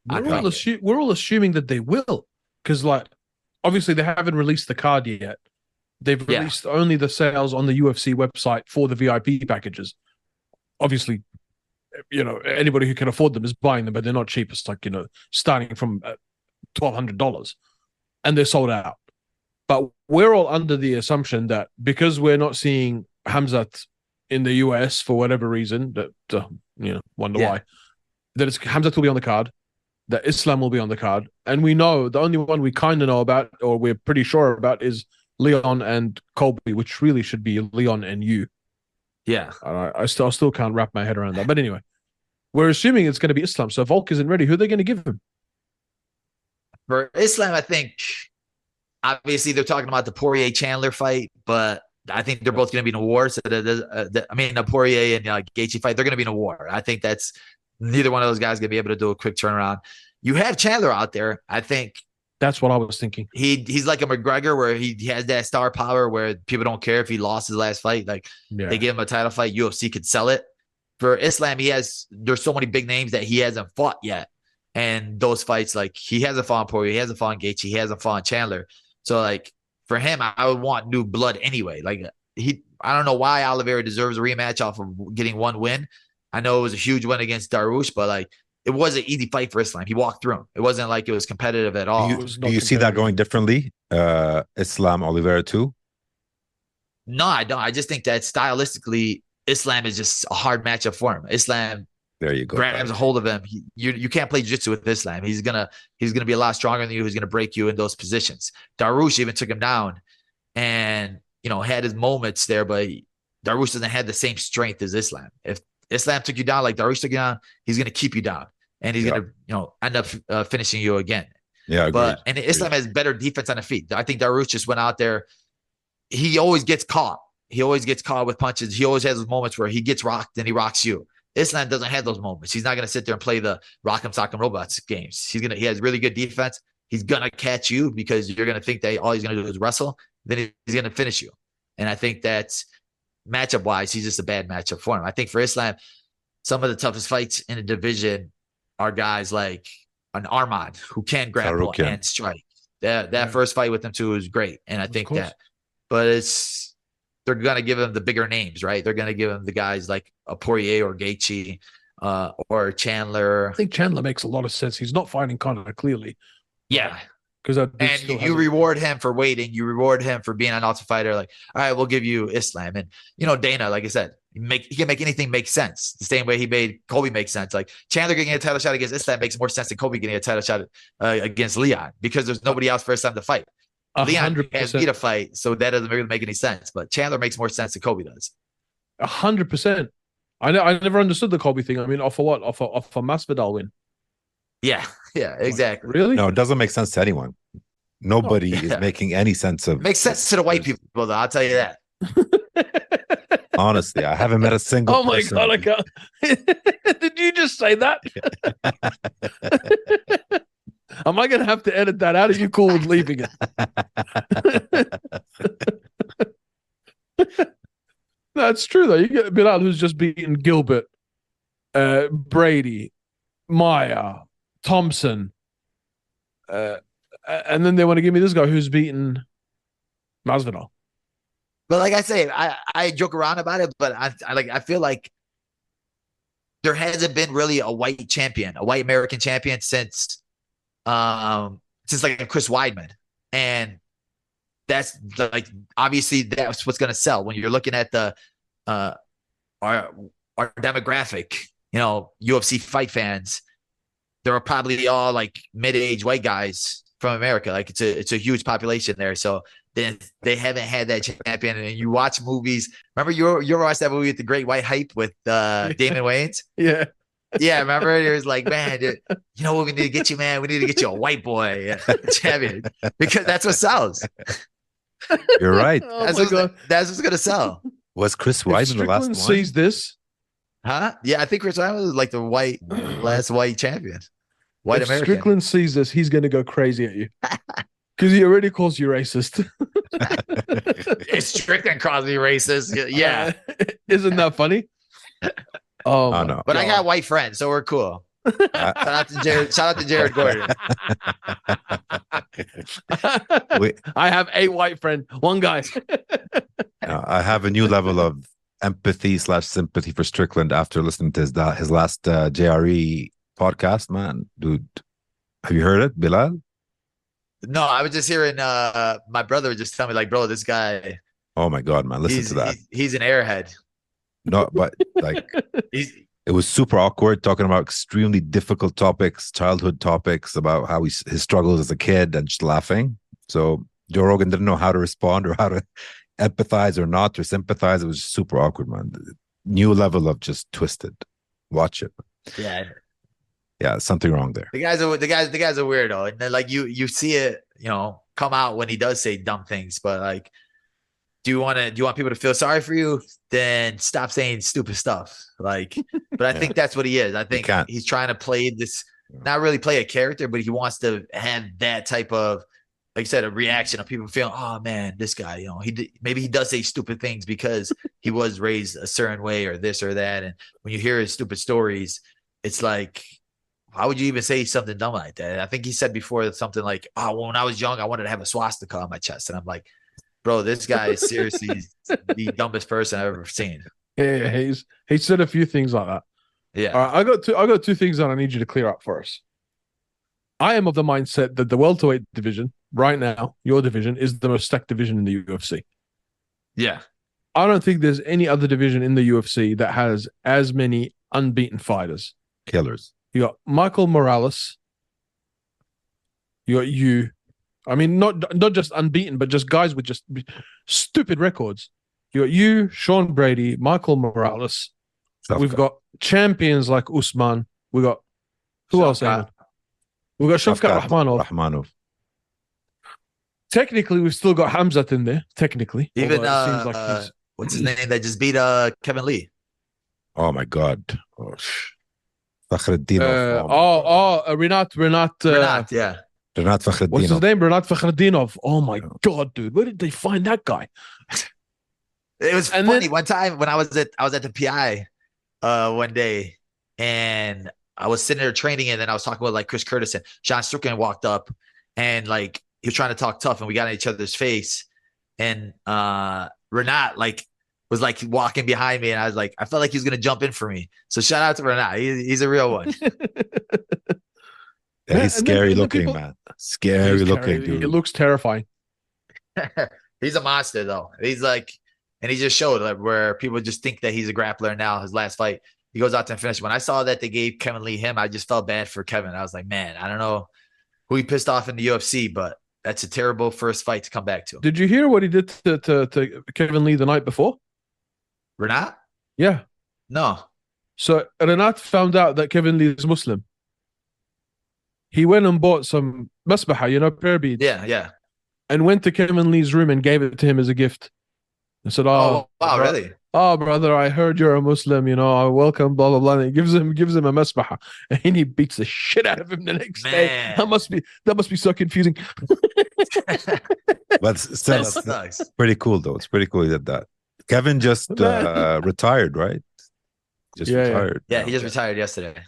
We're all, assu- we're all assuming that they will, because like obviously they haven't released the card yet. They've Yeah. released only the sales on the UFC website for the VIP packages. Obviously, you know anybody who can afford them is buying them, but they're not cheap. It's like you know starting from uh, twelve hundred dollars, and they're sold out. But we're all under the assumption that because we're not seeing Hamzat in the US for whatever reason, that uh, you know wonder Yeah. why, that it's Hamzat will be on the card that Islam will be on the card. And we know the only one we kind of know about, or we're pretty sure about, is Leon and Colby, which really should be Leon and you. Yeah, I, I still I still can't wrap my head around that. But anyway, we're assuming it's going to be Islam. So Volk isn't ready. Who are they going to give him? for Islam, I think obviously they're talking about the Poirier Chandler fight, but I think they're both going to be in a war. So that, that- uh, that- I mean, the Poirier and uh, Gaethje fight, they're going to be in a war. I think that's neither one of those guys going to be able to do a quick turnaround. You have Chandler out there. I think That's what I was thinking. he he's like a McGregor where he, he has that star power where people don't care if he lost his last fight. Like Yeah. they give him a title fight, UFC could sell it. For Islam, he has there's so many big names that he hasn't fought yet. And those fights, like he hasn't fought Poirier, he hasn't fought Gaethje, he hasn't fought Chandler. So like for him, I, I would want new blood anyway. Like he, I don't know why Oliveira deserves a rematch off of getting one win. I know it was a huge win against Dariush, but like it was an easy fight for Islam. He walked through him. It wasn't like it was competitive at all. Do you, was do you see that going differently? Uh, Islam Oliveira too. No, I don't. I just think that stylistically, Islam is just a hard matchup for him. Islam There you go. grabs a hold of him. He, you you can't play jiu-jitsu with Islam. He's gonna he's gonna be a lot stronger than you. He's gonna break you in those positions. Dariush even took him down, and you know had his moments there, but Dariush doesn't have the same strength as Islam. If Islam took you down like Dariush took you down, he's gonna keep you down, and he's Yeah. gonna you know end up uh, finishing you again. Yeah, agreed. But and Islam has better defense on the feet. I think Dariush just went out there. He always gets caught. He always gets caught with punches. He always has those moments where he gets rocked and he rocks you. Islam doesn't have those moments. He's not gonna sit there and play the rock'em sock'em robots games. He's gonna he has really good defense. He's gonna catch you because you're gonna think that all he's gonna do is wrestle. Then he's gonna finish you. And I think that's matchup wise, he's just a bad matchup for him. I think for Islam, some of the toughest fights in the division are guys like an Armand who can grapple Tsarukyan. and strike. That that Yeah. first fight with him too was great, and I Of think course. that. But it's they're gonna give him the bigger names, right? They're gonna give him the guys like a Poirier or Gaethje, uh, or Chandler. I think Chandler makes a lot of sense. He's not fighting Conor clearly Yeah, because and you, has you a- reward him for waiting. You reward him for being an ultimate fighter. Like, all right, we'll give you Islam, and you know Dana. Like I said, he make he can make anything make sense. The same way he made Colby make sense. Like Chandler getting a title shot against Islam makes more sense than Colby getting a title shot uh, against Leon because there's nobody else for Islam to fight. a Leon hundred has percent. beat a fight, so that doesn't really make any sense. But Chandler makes more sense than Colby does. A hundred percent. I ne- I never understood the Colby thing. I mean, off of what? Off of, off a Masvidal win. Yeah, yeah, exactly. Really? no, it doesn't make sense to anyone. Nobody Oh, yeah. is making any sense of. It Makes sense to the white people, though. I'll tell you that. Honestly, I haven't met a single. oh my person- god! I can't. Did you just say that? Am I gonna have to edit that out? Are you cool with leaving it? That's true though. You get Belal who's just beaten Gilbert, uh, Brady, Maia, Thompson, uh, and then they want to give me this guy who's beaten Masvidal. But like I say, I, I joke around about it, but I, I like I feel like there hasn't been really a white champion, a white American champion since um since like Chris Weidman. And that's like obviously that's what's gonna sell when you're looking at the uh our our demographic, you know, UFC fight fans, there are probably all like mid-aged white guys from America. Like it's a it's a huge population there. So then they haven't had that champion. And you watch movies. Remember you you ever watched that movie with the Great White Hype with uh, Damon Wayans? Yeah. Yeah, remember it was like, man, dude, you know what we need to get you, man? We need to get you a white boy champion because that's what sells. You're right. Oh That's my what's, god. that's what's gonna sell, Was Chris If Weidman the last Strickland one? sees this, huh? Yeah, I think Chris Weidman was like the white last white champion, white if American. Strickland sees this, he's going to go crazy at you because he already calls you racist. It's Strickland calls me racist. Yeah, Uh, isn't that funny? Oh, Oh, my no. but I God. got white friends, so we're cool. Shout out to Jared. Shout out to Jared Gordon. We- I have a white friend, one guy. Uh, I have a new level of empathy slash sympathy for Strickland after listening to his his last uh, JRE podcast. Man, dude, have you heard it, Belal? No, I was just hearing uh my brother would just tell me like, bro, this guy, Oh my god, man, listen to that. he's he's an airhead. No, but like He's it was super awkward talking about extremely difficult topics, childhood topics about how he, his struggles as a kid and just laughing. So Joe Rogan didn't know how to respond or how to empathize or not or sympathize. It was super awkward, man. New level of just twisted. Watch it. yeah, Yeah, something wrong there. the guy's a the guy's the guy's a weirdo, and then like you you see it, you know, come out when he does say dumb things, but like. Do you want to? Do you want people to feel sorry for you? Then stop saying stupid stuff. Like, but I think that's what he is. I think he's trying to play this, not really play a character, but he wants to have that type of, like I said, a reaction of people feeling, oh man, this guy, you know, he maybe he does say stupid things because he was raised a certain way or this or that. And when you hear his stupid stories, it's like, why would you even say something dumb like that? I think he said before something like, oh, when I was young, I wanted to have a swastika on my chest, and I'm like, bro, this guy is seriously the dumbest person I've ever seen. Yeah, he's he said a few things like that. Yeah. All right, I got two. I got two things that I need you to clear up for us. I am of the mindset that the welterweight division right now, your division, is the most stacked division in the UFC. Yeah. I don't think there's any other division in the UFC that has as many unbeaten fighters. Killers. You got Michael Morales. You got you. I mean, not not just unbeaten, but just guys with just stupid records. You got you, Sean Brady, Michael Morales. Tough We've guy. got champions like Usman. We got who else? Shavkat. Ayman? We got Shavkat Shavkat Rakhmonov. Rakhmonov. Technically, we've still got Hamzat in there. Technically, Even although it seems uh, like uh, what's his name that just beat uh Kevin Lee? Oh my God. Oh, sh- Fakhretdinov. uh, oh, my oh, God. oh, uh, Renat, Renat, uh, Renat, yeah. Renat Fakhretdinov. what's his name? Renat Fakhretdinov. Oh my Yeah. god, dude, where did they find that guy? It was And funny then- one time when I was at I was at the PI uh one day and I was sitting there training and then I was talking with like Chris Curtis and John Strickland walked up and like he was trying to talk tough and we got in each other's face and uh Renat like was like walking behind me and I was like I felt like he was gonna jump in for me. So shout out to Renat. He, he's a real one. Yeah, he's scary then looking, people- man. Scary looking, terri- dude. It looks terrifying. he's a monster though. He's like, and he just showed like where people just think that he's a grappler now. His last fight, he goes out to finish. When I saw that they gave Kevin Lee him, I just felt bad for Kevin. I was like, man, I don't know who he pissed off in the UFC, but that's a terrible first fight to come back to. Did you hear what he did to, to, to Kevin Lee the night before? Renat? Yeah. No. So Renat found out that Kevin Lee is Muslim. He went and bought some masbaha, you know, prayer beads, Yeah, yeah. and went to Kevin Lee's room and gave it to him as a gift. And said, Oh, "Oh, wow, bro- really? Oh, brother, I heard you're a Muslim. You know, I welcome, blah blah blah." And he gives him gives him a masbaha, and he beats the shit out of him the next day. That must be that must be so confusing. But still, that that's sucks. pretty cool, though. It's pretty cool he did that. Kevin just uh, retired, right? Just Yeah, yeah. retired. Yeah, he just Okay. retired yesterday.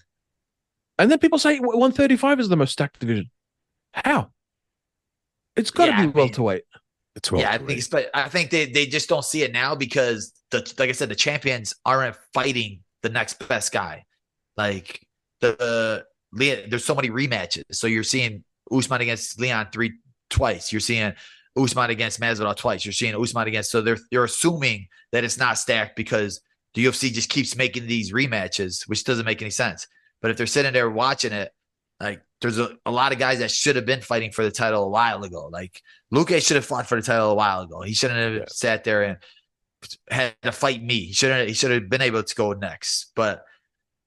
And then people say 135 is the most stacked division. How? It's got to Yeah, I be mean- welterweight. It's yeah, I think, but I think they they just don't see it now because the like I said, the champions aren't fighting the next best guy. Like the Leon, there's so many rematches. So you're seeing Usman against Leon three twice. You're seeing Usman against Masvidal twice. You're seeing Usman against. So they're you're assuming that it's not stacked because the UFC just keeps making these rematches, which doesn't make any sense. But if they're sitting there watching it, like there's a, a lot of guys that should have been fighting for the title a while ago. Like Luque should have fought for the title a while ago. He shouldn't have Yeah. sat there and had to fight me. He should have he should have been able to go next. But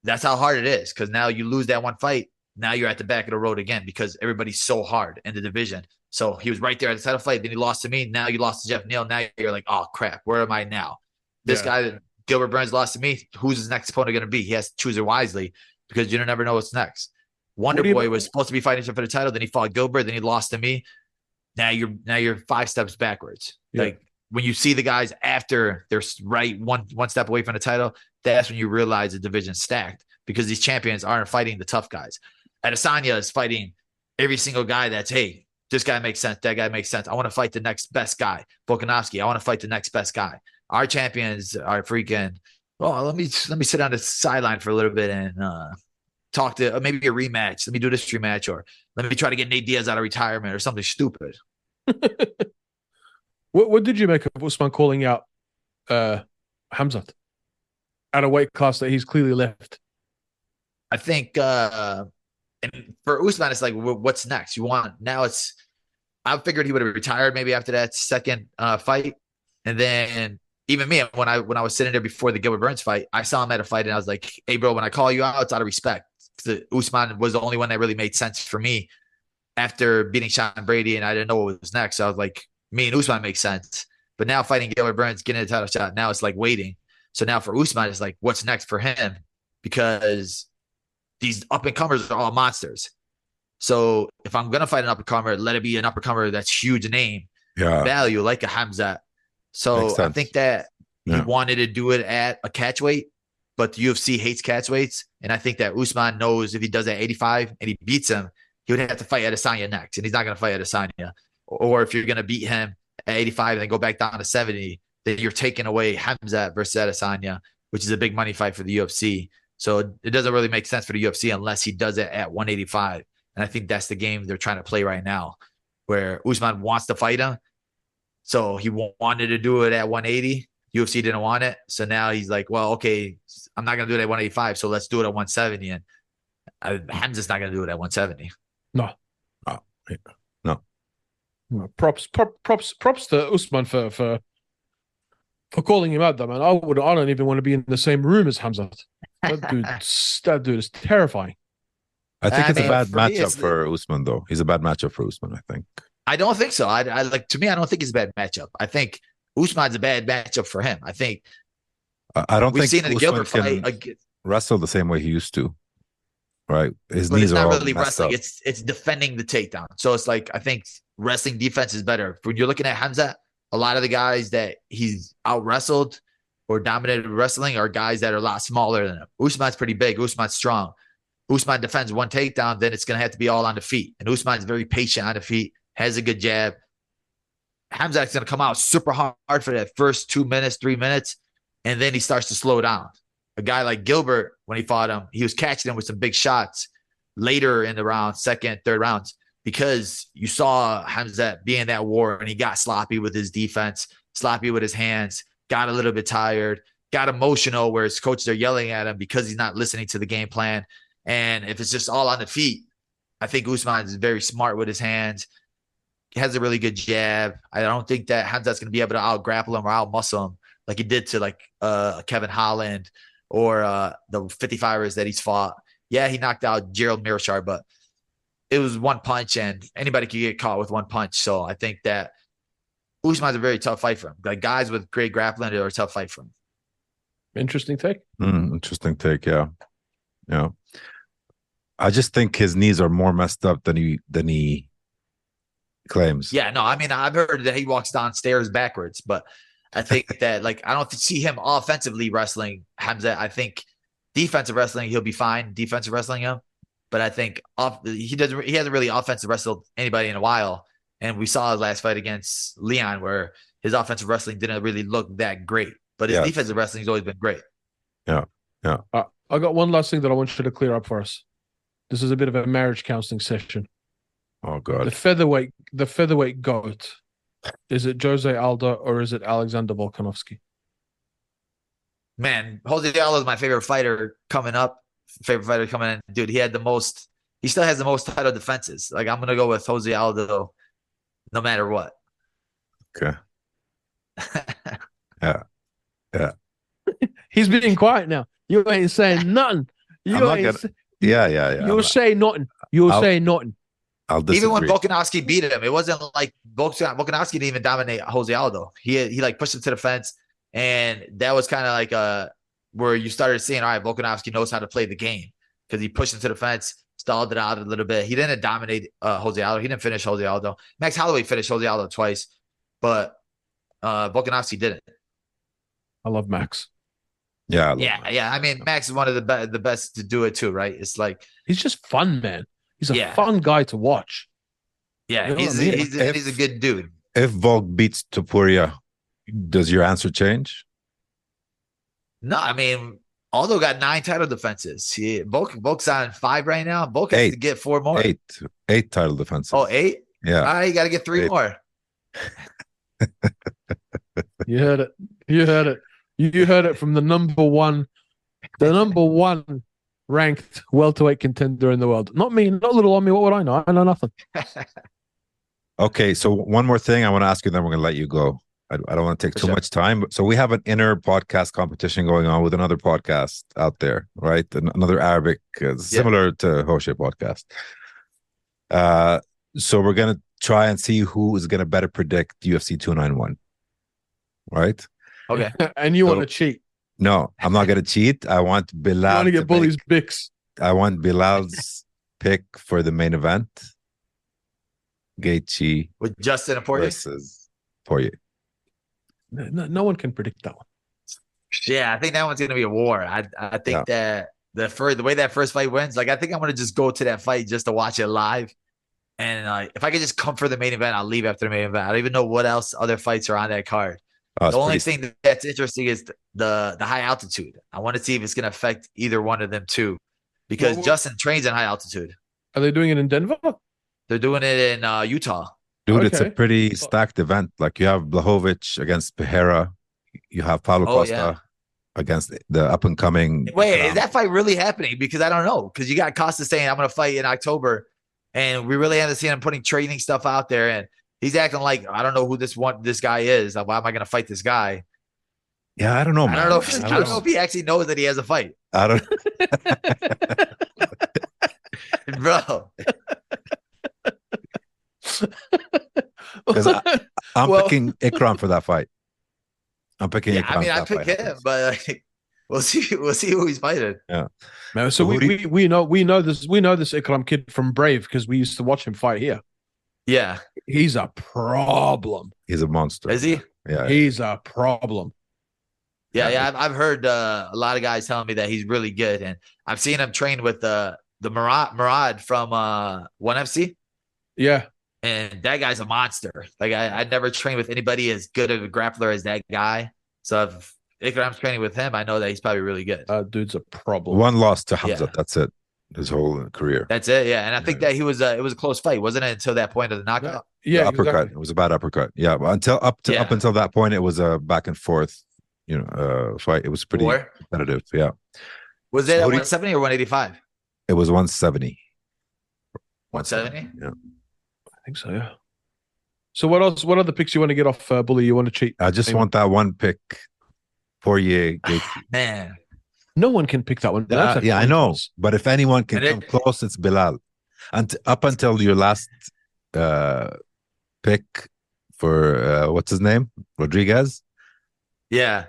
that's how hard it is because now you lose that one fight. Now you're at the back of the road again because everybody's so hard in the division. So he was right there at the title fight. Then he lost to me. Now you lost to Geoff Neal. Now you're like, oh crap, where am I now? This Yeah. guy, Gilbert Burns, lost to me. Who's his next opponent going to be? He has to choose it wisely because you don't ever know what's next. Wonder What do you- Boy was supposed to be fighting for the title. Then he fought Gilbert. Then he lost to me. Now you're now you're five steps backwards. Yeah. Like when you see the guys after they're right one one step away from the title, that's when you realize the division's stacked because these champions aren't fighting the tough guys. Adesanya is fighting every single guy that's hey, this guy makes sense, that guy makes sense. I want to fight the next best guy. Volkanovski, I want to fight the next best guy. Our champions are freaking. Oh, let me let me sit on the sideline for a little bit and uh, talk to uh, maybe a rematch. Let me do this rematch, or let me try to get Nate Diaz out of retirement, or something stupid. What what did you make of Usman calling out uh Hamzat at a weight class that he's clearly left? I think uh and for Usman, it's like what's next? You want now it's I figured he would have retired maybe after that second uh fight. And then even me, when I when I was sitting there before the Gilbert Burns fight, I saw him at a fight and I was like, Hey bro, when I call you out, it's out of respect. The Usman was the only one that really made sense for me after beating Sean Brady and I didn't know what was next. So I was like, me and Usman makes sense. But now fighting Gilbert Burns, getting a title shot, now it's like waiting. So now for Usman, it's like, what's next for him? Because these up and comers are all monsters. So if I'm gonna fight an up and comer, let it be an up and comer that's huge name Yeah. value like a Hamza. So I think that Yeah. he wanted to do it at a catch weight, but the UFC hates catch weights, and I think that Usman knows if he does at 85 and he beats him, he would have to fight Adesanya next, and he's not gonna fight Adesanya. Or if you're gonna beat him at 85 and then go back down to 70, then you're taking away Hamza versus Adesanya, which is a big money fight for the UFC. So it doesn't really make sense for the UFC unless he does it at 185. And I think that's the game they're trying to play right now, where Usman wants to fight him. So he wanted to do it at 180, UFC didn't want it, so now he's like, well, okay, I'm not gonna do it at 185, so let's do it at 170. And uh, Hamza's not gonna do it at 170. No, Props, prop, props, props to Usman for for for calling him out. Though, man, I would, I don't even want to be in the same room as Hamza. That dude, that dude is terrifying. I think I it's a bad for me, matchup it's the- for Usman, though. He's a bad matchup for Usman, I think. I don't think so. I, I like to me, I don't think it's a bad matchup. I think Usman's a bad matchup for him. I think I, I don't we've think seen in the Usman Gilbert can fight. ag- wrestle the same way he used to. Right, his but knees it's are not all really wrestling. up. It's it's defending the takedown. So it's like I think wrestling defense is better. When you're looking at Hamza, a lot of the guys that he's out wrestled or dominated wrestling are guys that are a lot smaller than him. Usman's pretty big. Usman's strong. Usman defends one takedown, then it's gonna have to be all on the feet. And Usman's very patient on the feet, has a good jab. Hamza's gonna come out super hard for that first two minutes, three minutes, and then he starts to slow down. A guy like Gilbert, when he fought him, he was catching him with some big shots later in the round, second, third rounds, because you saw Hamza be in that war and he got sloppy with his defense, sloppy with his hands, got a little bit tired, got emotional where his coaches are yelling at him because he's not listening to the game plan. And if it's just all on the feet, I think Usman is very smart with his hands. He has a really good jab. I don't think that Hamza's going to be able to out grapple him or out muscle him like he did to like uh Kevin Holland or uh the 55ers that he's fought. Yeah, he knocked out Gerald Meerschaert, but it was one punch and anybody could get caught with one punch. So I think that Usman's a very tough fight for him. Like guys with great grappling are a tough fight for him. Interesting take. Mm, interesting take. Yeah, yeah. I just think his knees are more messed up than he than he claims. Yeah, no, I mean I've heard that he walks downstairs backwards, but I think that like I don't see him offensively wrestling Hamza. I think defensive wrestling he'll be fine. Defensive wrestling him, but I think off he doesn't he hasn't really offensive wrestled anybody in a while. And we saw his last fight against Leon where his offensive wrestling didn't really look that great, but his Yes. defensive has always been great. Yeah. Yeah. Uh, I got one last thing that I want you to clear up for us. This is a bit of a marriage counseling session. Oh god. The featherweight, the featherweight goat. Is it Jose Aldo or is it Alexander Volkanovski? Man, Jose Aldo is my favorite fighter coming up. Favorite fighter coming in, dude. He had the most. He still has the most title defenses. Like I'm gonna go with Jose Aldo, no matter what. Okay. Yeah. Yeah. He's being quiet now. You ain't saying nothing. You I'm not ain't. gonna- say- Yeah, yeah, yeah. you'll I'm- say nothing. You'll I'll- say nothing. I'll disagree. Even when Volkanovski beat him, it wasn't like Volkan- Volkanovski didn't even dominate Jose Aldo. He he like pushed him to the fence, and that was kind of like uh where you started seeing, all right, Volkanovski knows how to play the game because he pushed him to the fence, stalled it out a little bit. He didn't dominate uh, Jose Aldo. He didn't finish Jose Aldo. Max Holloway finished Jose Aldo twice, but uh Volkanovski didn't. I love Max. yeah, I love Yeah, that. yeah. I mean, Max is one of the be- the best to do it too, right? It's like, He's just fun, man. He's a Yeah. fun guy to watch. yeah, You know he's I mean? he's, a, If- he's a good dude. If Volk beats Topuria, does your answer change? No, I mean, Aldo got nine title defenses. He, Volk, Volk's on five right now. Volk has to get four more. Eight, eight title defenses. Oh, eight? yeah. Ah, All right, you got to get three Eight. more. You heard it. You heard it. You heard it from the number one, the number one ranked welterweight contender in the world. Not me, not little on me. What would I know? I know nothing. Okay, so one more thing I want to ask you, then we're going to let you go. I, I don't want to take For too sure. much time. So we have an inner podcast competition going on with another podcast out there, right? Another Arabic, uh, similar to Hosheh podcast. Uh, so we're going to try and see who is going to better predict UFC 291, right? Okay. and you So- want to cheat. No, I'm not going to cheat. I want You Belal. want to to get bullies make- bix. I want Belal's pick for the main event. Gaethje With Justin and Poirier. versus Poirier. No, no one can predict that one. Yeah, I think that one's going to be a war. I I think that the first, the way that first fight wins, like I think I'm going to just go to that fight just to watch it live. And uh, if I could just come for the main event, I'll leave after the main event. I don't even know what else other fights are on that card. Oh, the only pretty- thing that's interesting is the, the high altitude. I want to see if it's going to affect either one of them too, because Well, Justin trains in high altitude. Are they doing it in Denver? They're doing it in uh, Utah. Dude, it's a pretty stacked event. Like you have Blachowicz against Pereira. you have Paulo Oh, Costa yeah. against the up and coming. Wait, is that fight really happening? Because I don't know. Because you got Costa saying I'm going to fight in October, and we really haven't seen him putting training stuff out there, and he's acting like I don't know who this one this guy is. Why am I going to fight this guy? Yeah, I don't know. I don't know. If, I I don't I don't know if he actually knows that he has a fight, I don't. bro. Because I- I'm Well- picking Ikram for that fight. I'm picking Yeah, Ikram. I mean, for I pick fight. him, but like, we'll see. We'll see who he's fighting. Man, so Who we, you- we we know we know this we know this Ikram kid from Brave because we used to watch him fight here. Yeah, He's a problem. He's a monster. is he? Yeah. He's a problem. Yeah, Yeah. yeah. I've, I've heard uh, a lot of guys telling me that he's really good, and I've seen him train with uh, the Murad Murad from uh, One FC, Yeah, and that guy's a monster. Like I, I never trained with anybody as good of a grappler as that guy. So if Ikram's training with him, I know that he's probably really good. that dude's a problem. One loss to Hamza. Yeah. That's it. His whole career. That's it. Yeah, and I think that he was uh, it was a close fight, wasn't it? Until that point of the knockout. yeah, the uppercut. exactly. It was a bad uppercut. Yeah, but until up to up until that point, it was a back and forth, you know, uh, fight. It was pretty Or competitive. Yeah, was it So at who do you- 170 or 185? it was 170. 170. Yeah, I think so. Yeah. So what else? What other picks you want to get off, uh, Bully? You want to cheat? I just want that one pick. Poirier. Gaethje. Man, No one can pick that one. Uh, yeah, I know. But if anyone can come close, it's Belal. And up until your last uh, pick for uh, what's his name, Rodriguez. yeah.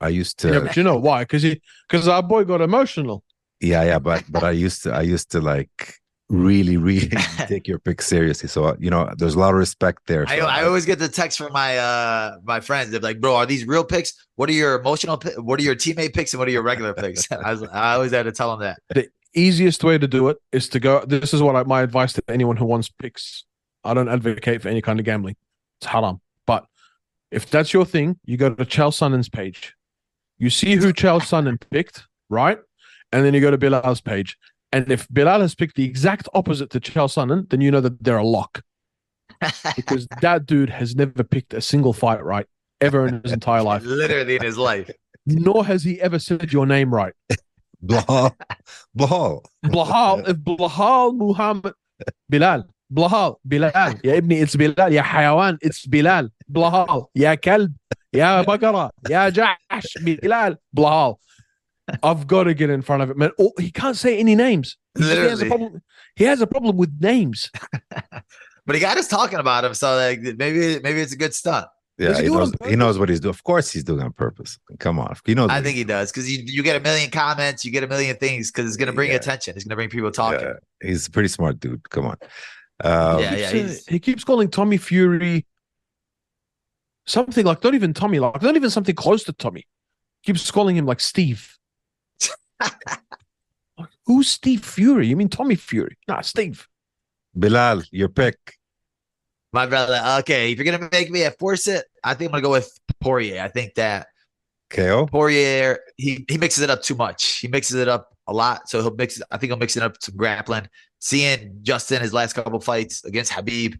I used to. Yeah, but you know why? Because he, because our boy got emotional. Yeah, yeah, but but I used to I used to like really really take your pick seriously. So you know, there's a lot of respect there. I, So I always get the text from my uh my friends. They're like, "Bro, are these real picks? What are your emotional? pi- What are your teammate picks and what are your regular picks?" I, was, I always had to tell them that. The easiest way to do it is to go. This is what I, my advice to anyone who wants picks. I don't advocate for any kind of gambling. It's haram. But if that's your thing, you go to Chael Sonnen's page. You see who Chael Sonnen picked, right? And then you go to Belal's page. And if Belal has picked the exact opposite to Chael Sonnen, then you know that they're a lock. because that dude has never picked a single fight right ever in his entire life. Literally in his life. Nor has he ever said your name right. Blahal. Blahal. Blahal. If Blahal Muhammad Belal. Blahal. Belal. Ya Ibni, it's Belal. Ya Hayawan, it's Belal. Blahal. Ya Kalb. Ya Bakara. Ya Jash. Belal. Blahal. I've got to get in front of it, man. Oh, he can't say any names. He, he has a problem. He has a problem with names. But he got us talking about him, so like maybe maybe it's a good stunt. Yeah, he he knows. He knows what he's doing. Of course, he's doing it on purpose. Come on, he knows. I think he does because you you get a million comments, you get a million things because it's gonna bring Yeah. attention. It's gonna bring people talking. yeah, he's a pretty smart dude. Come on. Um, Yeah, yeah, keeps, uh, he keeps calling Tommy Fury something like not even Tommy, like not even something close to Tommy. Keeps calling him like Steve. Like, Who's Steve Fury? You mean Tommy Fury? Nah, Steve. Belal, your pick. My brother. Okay, if you're gonna make me a force it, I think I'm gonna go with Poirier. I think that KO. Poirier he he mixes it up too much. He mixes it up a lot, so he'll mix. I think he'll mix it up some grappling. Seeing Justin in his last couple fights against Khabib,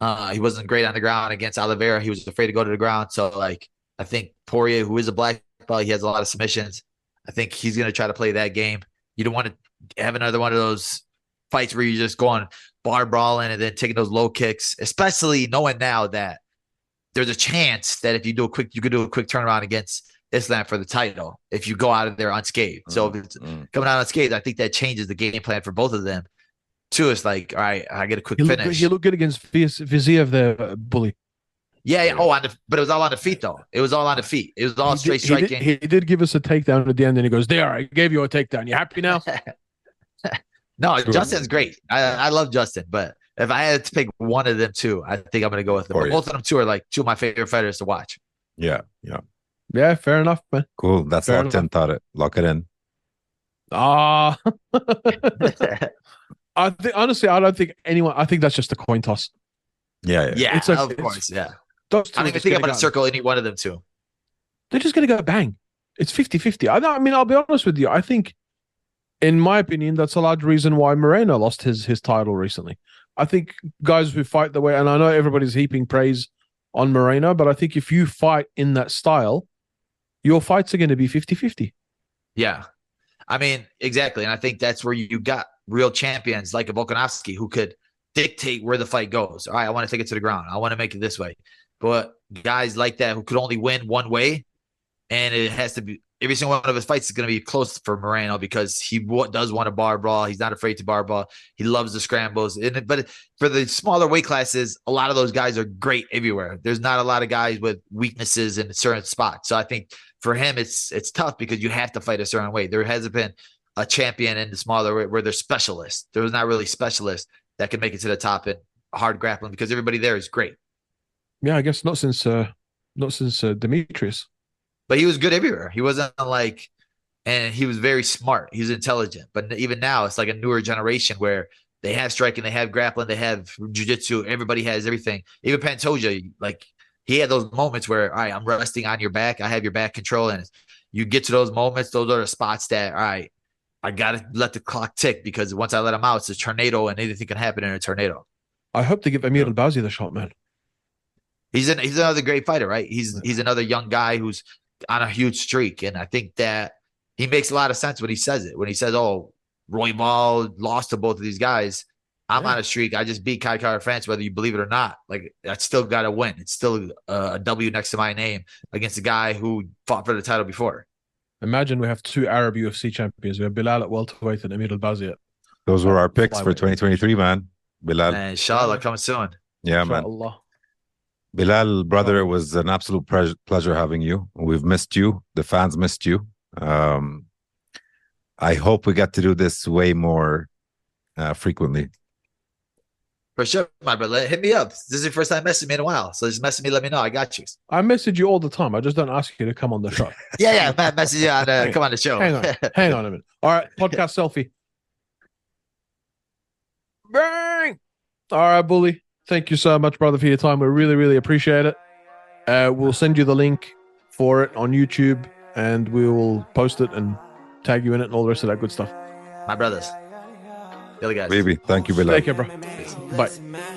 uh, he wasn't great on the ground against Oliveira. He was afraid to go to the ground. So like I think Poirier, who is a black belt, he has a lot of submissions. I think he's gonna try to play that game. You don't want to have another one of those fights where you're just going bar brawling and then taking those low kicks, especially knowing now that there's a chance that if you do a quick, you could do a quick turnaround against Islam for the title if you go out of there unscathed. So if it's Mm. coming out unscathed, I think that changes the game plan for both of them. Two, it's like, all right, I get a quick looked, finish. he looked good against Viz- Fiziev, the bully. Yeah, yeah. Oh, on the, but it was all on the feet though. It was all on the feet. It was all he, straight did, he, did, striking. he did give us a takedown at the end, and he goes, "There, I gave you a takedown. You happy now?" no, Sure. Justin's great. I, I love Justin, but if I had to pick one of them two, I think I'm gonna go with them. Poirier. Both of them two are like two of my favorite fighters to watch. Yeah, yeah. yeah, fair enough, man. Cool. That's Fair locked in. Thought it. Lock it in. Ah, I think honestly, I don't think anyone. I think that's just a coin toss. Yeah, yeah. yeah, It's like- of it's- course. Yeah. Those I don't even think I'm gonna gonna circle any one of them two. They're just going to go bang. It's 50-50. I, I mean, I'll be honest with you. I think, in my opinion, that's a large reason why Moreno lost his his title recently. I think guys who fight the way, and I know everybody's heaping praise on Moreno, but I think if you fight in that style, your fights are going to be 50 50. Yeah. I mean, exactly. And I think that's where you got real champions like a Volkanovski who could dictate where the fight goes. All right, I want to take it to the ground. I want to make it this way. But guys like that who could only win one way, and it has to be every single one of his fights is going to be close for Moreno because he does want a bar brawl. He's not afraid to bar brawl. He loves the scrambles. And, but for the smaller weight classes, a lot of those guys are great everywhere. There's not a lot of guys with weaknesses in certain spots. So I think for him, it's it's tough because you have to fight a certain way. There hasn't been a champion in the smaller weight where they're specialists. There's not really specialists that can make it to the top in hard grappling because everybody there is great. Yeah, I guess not since uh not since uh, Demetrious. but he was good everywhere. He wasn't like, and he was very smart. He was intelligent. But even now, it's like a newer generation where they have striking, they have grappling, they have jujitsu. Everybody has everything. Even Pantoja, like he had those moments where, all right, I'm resting on your back. I have your back control, and you get to those moments. Those are the spots that, all right, I gotta let the clock tick because once I let him out, it's a tornado, and anything can happen in a tornado. I hope they give Amir Albazi the shot, man. He's an, he's another great fighter, right? He's he's another young guy who's on a huge streak, and I think that he makes a lot of sense when he says it. When he says, "Oh, Royval lost to both of these guys," I'm Yeah. on a streak. I just beat Kai Kara-France, whether you believe it or not. Like I still got to win. It's still uh, a W next to my name against a guy who fought for the title before. Imagine we have two Arab UFC champions. We have Belal at welterweight and Amir Albazi Those were our picks for 2023, man. Belal. And inshallah, coming soon. Yeah, man. Allah. Belal, brother, it was an absolute pre- pleasure having you. We've missed you. The fans missed you. Um, I hope we get to do this way more uh, frequently. For sure, my brother. Hit me up. This is your first time messaging me in a while. So just message me, let me know. I got you. I message you all the time. I just don't ask you to come on the show. Yeah, yeah. man, Message you on uh, come on the show. Hang on. Hang on a minute. All right, podcast selfie. Bang! All right, Bully. Thank you so much, brother, for your time. We really, really appreciate it. Uh, we'll send you the link for it on YouTube and we will post it and tag you in it and all the rest of that good stuff. my brothers. The other guys. Baby, thank you, Belal. Take care, bro. Bye.